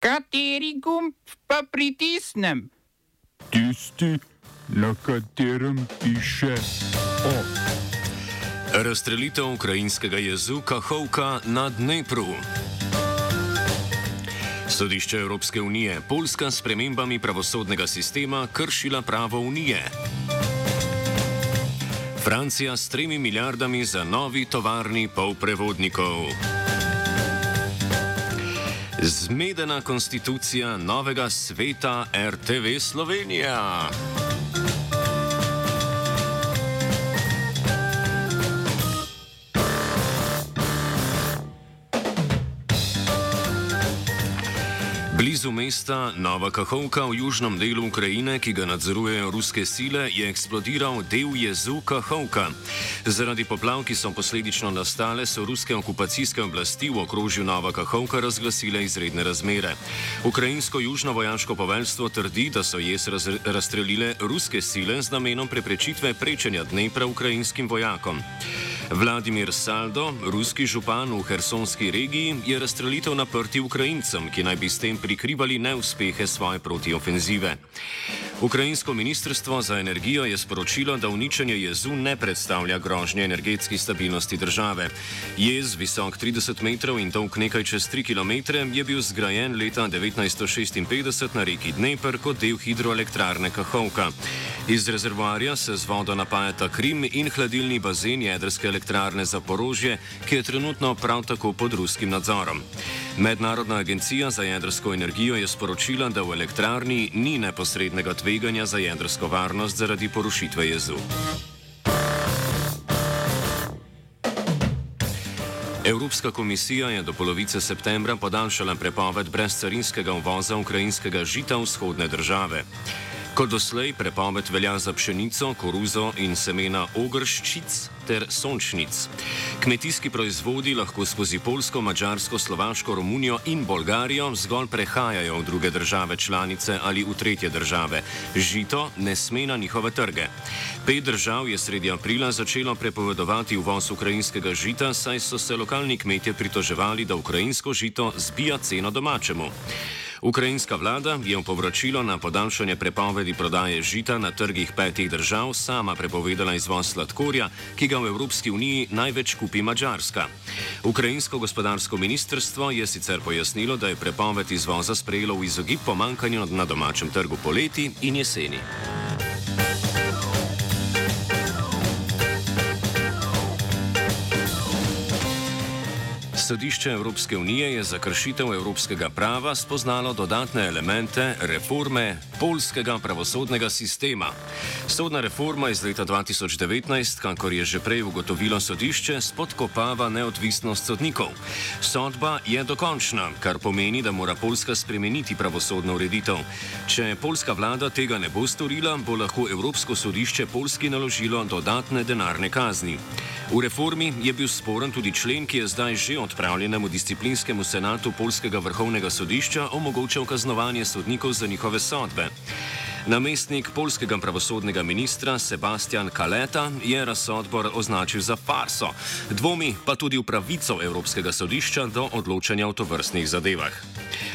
Kateri gumb pa pritisnem? Tisti, na katerem piše O. Razstrelitev ukrajinskega jezu Kahovka na Dnepru. Sodišče Evropske unije Poljska s premembami pravosodnega sistema kršila pravo unije. Francija s tremi milijardami za novi tovarni polprevodnikov. Zmedena konstitucija novega sveta RTV Slovenija. Blizu mesta Nova Kahovka v južnem delu Ukrajine, ki ga nadzorujejo ruske sile, je eksplodiral del jezu Kahovka. Zaradi poplav, ki so posledično nastale, so ruske okupacijske oblasti v okrožju Nova Kahovka razglasile izredne razmere. Ukrajinsko južno vojaško poveljstvo trdi, da so jez raz razstrelile ruske sile z namenom preprečitve prečenja Dnepra ukrajinskim vojakom. Vladimir Saldo, ruski župan v Hersonski regiji, je razstrelitev naprti Ukrajincem, ki naj bi s tem prikrivali neuspehe svoje protiofenzive. Ukrajinsko ministrstvo za energijo je sporočilo, da uničenje jezu ne predstavlja grožnje energetski stabilnosti države. Jez, visok 30 metrov in dolg nekaj čez 3 km, je bil zgrajen leta 1956 na reki Dnepr kot del hidroelektrarne Kahovka. Iz rezervoarja se z vodo napajata Krim in hladilni bazen jedrske elektrarne za porožje, ki je trenutno prav tako pod ruskim nadzorom. Mednarodna agencija za jedrsko energijo je sporočila, da v elektrarni ni neposrednega tveganja za jedrsko varnost zaradi porušitve jezu. Evropska komisija je do polovice septembra podaljšala prepoved brezcarinskega uvoza ukrajinskega žita v vzhodne države. Kot doslej prepoved velja za pšenico, koruzo in semena ogrščic ter sončnic. Kmetijski proizvodi lahko skozi Polsko, Mačarsko, Slovaško, Romunijo in Bolgarijo zgolj prehajajo v druge države članice ali v tretje države. Žito ne sme na njihove trge. Pet držav je sredi aprila začelo prepovedovati uvoz ukrajinskega žita, saj so se lokalni kmetje pritoževali, da ukrajinsko žito zbija ceno domačemu. Ukrajinska vlada je v povračilo na podaljšanje prepovedi prodaje žita na trgih petih držav sama prepovedala izvoz sladkorja, ki ga v Evropski uniji največ kupi Mačarska. Ukrajinsko gospodarsko ministrstvo je sicer pojasnilo, da je prepoved izvoza sprejelo v izogib pomankanju na domačem trgu poleti in jeseni. Sodišče Evropske unije je za kršitev evropskega prava spoznalo dodatne elemente reforme polskega pravosodnega sistema. Sodna reforma iz leta 2019, kakor je že prej ugotovilo sodišče, spodkopava neodvisnost sodnikov. Sodba je dokončna, kar pomeni, da mora Poljska spremeniti pravosodno ureditev. Če polska vlada tega ne bo storila, bo lahko Evropsko sodišče Poljski naložilo dodatne denarne kazni. V reformi je bil sporen tudi člen, ki je zdaj že odpravljen odpravljenemu disciplinskemu senatu Polskega vrhovnega sodišča omogočal kaznovanje sodnikov za njihove sodbe. Namestnik polskega pravosodnega ministra Sebastian Kaleta je razsodbor označil za farso, dvomi pa tudi v pravico Evropskega sodišča do odločanja o tovrstnih zadevah.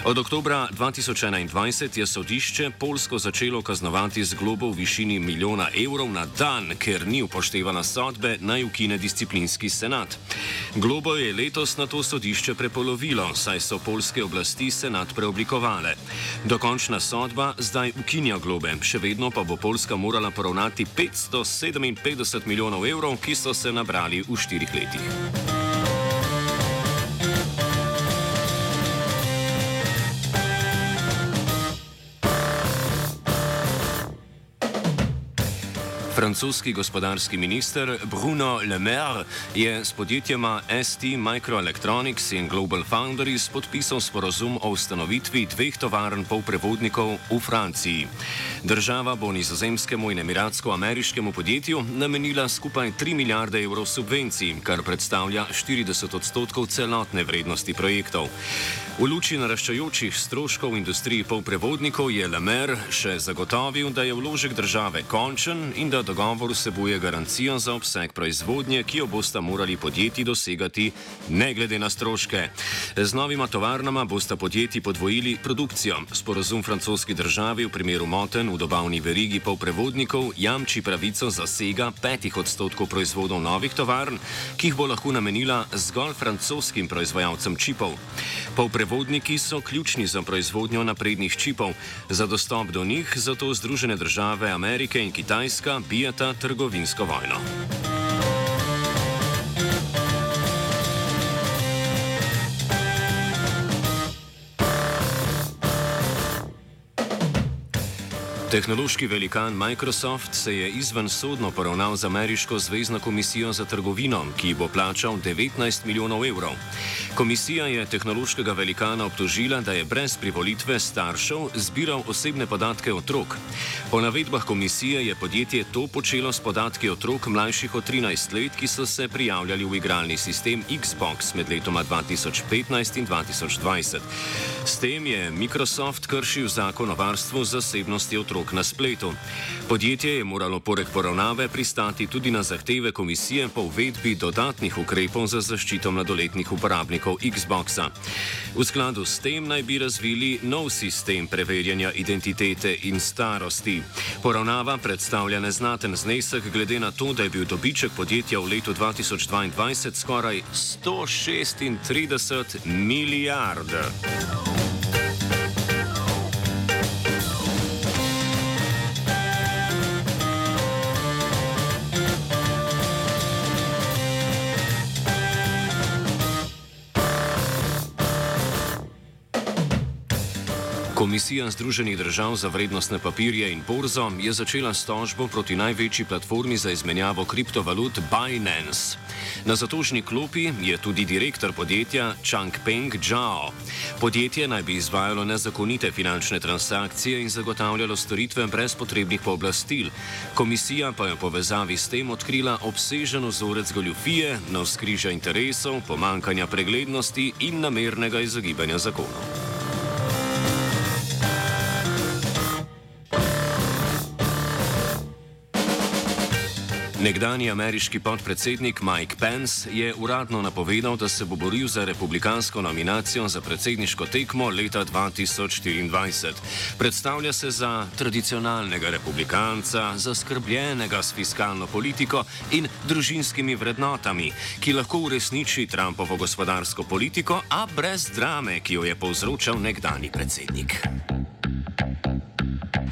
Od oktobra 2021 je sodišče Polsko začelo kaznovati z globo v višini milijona evrov na dan, ker ni upoštevana sodbe, naj ukine disciplinski senat. Globo je letos na to sodišče prepolovilo, saj so polske oblasti senat preoblikovale. Dokončna sodba zdaj ukinja globe, še vedno pa bo Polska morala poravnati 557 milijonov evrov, ki so se nabrali v štirih letih. Francoski gospodarski minister Bruno Le Maire je s podjetjema ST Microelectronics in Global Foundries podpisal sporozum o ustanovitvi dveh tovarn polprevodnikov v Franciji. Država bo nizozemskemu in emiratsko-ameriškemu podjetju namenila skupaj 3 milijarde evrov subvencij, kar predstavlja 40 odstotkov celotne vrednosti projektov. V luči naraščajočih stroškov industriji polprevodnikov je Le Maire še zagotovil, da je vložek države končen in da dogovor vsebuje garancijo za obseg proizvodnje, ki jo bosta morali podjetji dosegati ne glede na stroške. Z novima tovarnama bosta podjetji podvojili produkcijo. Sporazum francoski državi v primeru moten v dobavni verigi polprevodnikov jamči pravico zasega petih odstotkov proizvodov novih tovarn, ki jih bo lahko namenila zgolj francoskim proizvajalcem čipov. Polprevodniki so ključni za proizvodnjo naprednih čipov. Za dostop do njih zato Združene države Amerike in Kitajska bijeta trgovinsko vojno. Tehnološki velikan Microsoft se je izven sodno poravnal z ameriško zvezdno komisijo za trgovino, ki bo plačal 19 milijonov evrov. Komisija je tehnološkega velikana obtožila, da je brez privolitve staršev zbiral osebne podatke otrok. Po navedbah komisije je podjetje to počelo s podatki otrok mlajših od 13 let, ki so se prijavljali v igralni sistem Xbox med letoma 2015 in 2020. S tem je Microsoft kršil zakon o varstvu zasebnosti otrok otrok na spletu. Podjetje je moralo poleg poravnave pristati tudi na zahteve komisije po uvedbi dodatnih ukrepov za zaščito mladoletnih uporabnikov Xboxa. V skladu s tem naj bi razvili nov sistem preverjanja identitete in starosti. Poravnava predstavlja neznaten znesek, glede na to, da je bil dobiček podjetja v letu 2022 skoraj 136 milijard. Komisija Združenih držav za vrednostne papirje in borzo je začela s tožbo proti največji platformi za izmenjavo kriptovalut Binance. Na zatožni klopi je tudi direktor podjetja Changpeng Zhao. Podjetje naj bi izvajalo nezakonite finančne transakcije in zagotavljalo storitve brez potrebnih pooblastil. Komisija pa je v povezavi s tem odkrila obsežen vzorec goljufije, navskrižja interesov, pomankanja preglednosti in namernega izogibanja zakonov. Nekdani ameriški podpredsednik Mike Pence je uradno napovedal, da se bo boril za republikansko nominacijo za predsedniško tekmo leta 2024. Predstavlja se za tradicionalnega republikanca, zaskrbljenega s fiskalno politiko in družinskimi vrednotami, ki lahko uresniči Trumpovo gospodarsko politiko, a brez drame, ki jo je povzročal nekdani predsednik.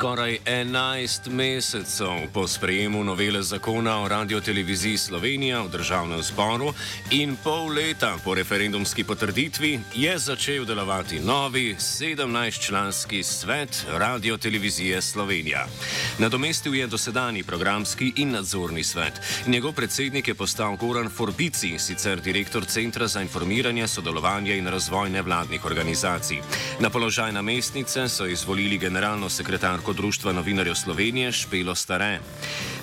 Skoraj 11 mesecev po sprejemu novele zakona o radioteleviziji Slovenija v državnem zboru in pol leta po referendumski potrditvi je začel delovati novi 17-članski svet radiotelevizije Slovenija. Nadomestil je dosedani programski in nadzorni svet. Njegov predsednik je postal Goran Forbici, sicer direktor Centra za informiranje, sodelovanje in razvoj nevladnih organizacij. Na položaj namestnice so izvolili generalno sekretarko članko Društva novinarjev Slovenije Špelo Stare.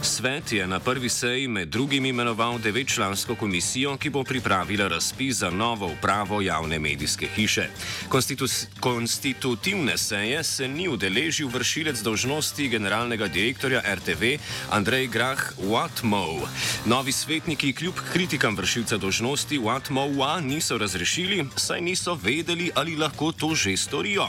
Svet je na prvi seji med drugim imenoval devetčlansko komisijo, ki bo pripravila razpis za novo upravo javne medijske hiše. Konstitu konstitutivne seje se ni udeležil vršilec dožnosti generalnega direktorja RTV Andrej Grah Watmow. Novi svetniki kljub kritikam vršilca dožnosti Watmowa niso razrešili, saj niso vedeli, ali lahko to že storijo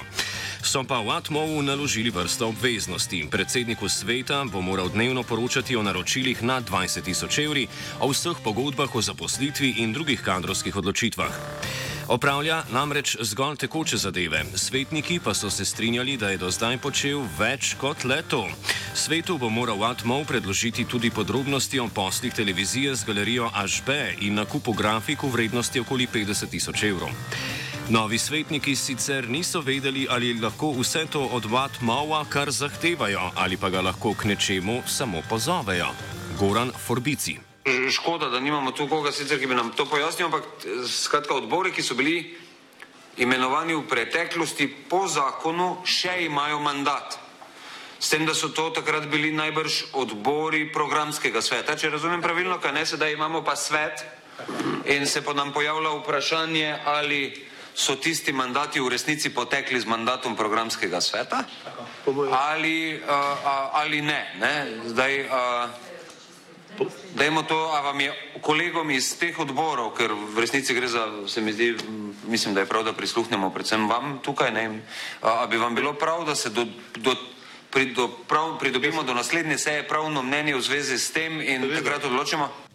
so pa v Atmovu naložili vrsto obveznosti. Predsedniku sveta bo moral dnevno poročati o naročilih nad 20 tisoč evri, o vseh pogodbah o zaposlitvi in drugih kadrovskih odločitvah. Opravlja namreč zgolj tekoče zadeve, svetniki pa so se strinjali, da je do zdaj počel več kot leto. Svetu bo moral Atmov predložiti tudi podrobnosti o poslih televizije z galerijo HB in nakupu grafik v vrednosti okoli 50 tisoč evrov. Novi svetniki sicer niso vedeli, ali lahko vse to od Vatmova kar zahtevajo, ali pa ga lahko k nečemu samo pozovejo. Goran Forbici. Škoda, da nimamo tu koga sicer, ki bi nam to pojasnil, ampak skratka odbori, ki so bili imenovani v preteklosti po zakonu, še imajo mandat. S tem, da so to takrat bili najbrž odbori programskega sveta, če razumem pravilno, kaj ne, sedaj imamo pa svet in se pa nam pojavlja vprašanje, ali so tisti mandati v resnici potekli z mandatom programskega sveta ali, uh, ali ne. ne? Zdaj, uh, dajmo to, a vam je kolegom iz teh odborov, ker v resnici gre za, se mi zdi, mislim, da je prav, da prisluhnemo predvsem vam tukaj, ne, a, a bi vam bilo prav, da se do, do prido, prav, pridobimo do naslednje seje pravno mnenje v zvezi s tem in takrat odločimo?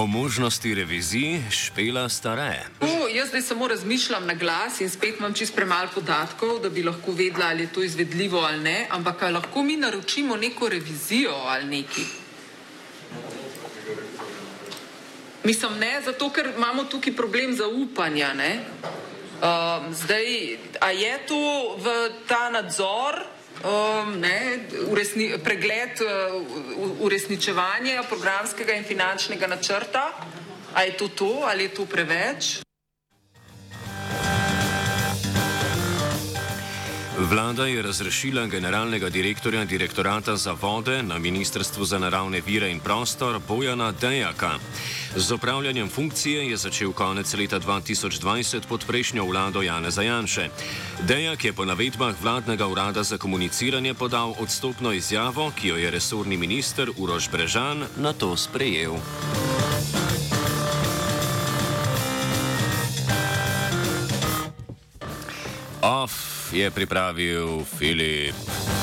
O možnosti revizij špela stare. O, jaz zdaj samo razmišljam na glas in spet imam čist premalo podatkov, da bi lahko vedela, ali je to izvedljivo ali ne, ampak ali lahko mi naročimo neko revizijo ali neki. Mislim, ne, zato ker imamo tukaj problem zaupanja. Ne? Um, zdaj, a je to v ta nadzor, um, ne, uresni, pregled uh, uresničevanja programskega in finančnega načrta? A je to to ali je to preveč? Vlada je razrešila generalnega direktorja direktorata za vode na Ministrstvu za naravne vire in prostor Bojana Dejaka. Z opravljanjem funkcije je začel konec leta 2020 pod prejšnjo vlado Jana Zajanše. Dejak je po navedbah vladnega urada za komuniciranje podal odstopno izjavo, ki jo je resorni minister Uroš Brežan na to sprejel. Off je pripravil Filip.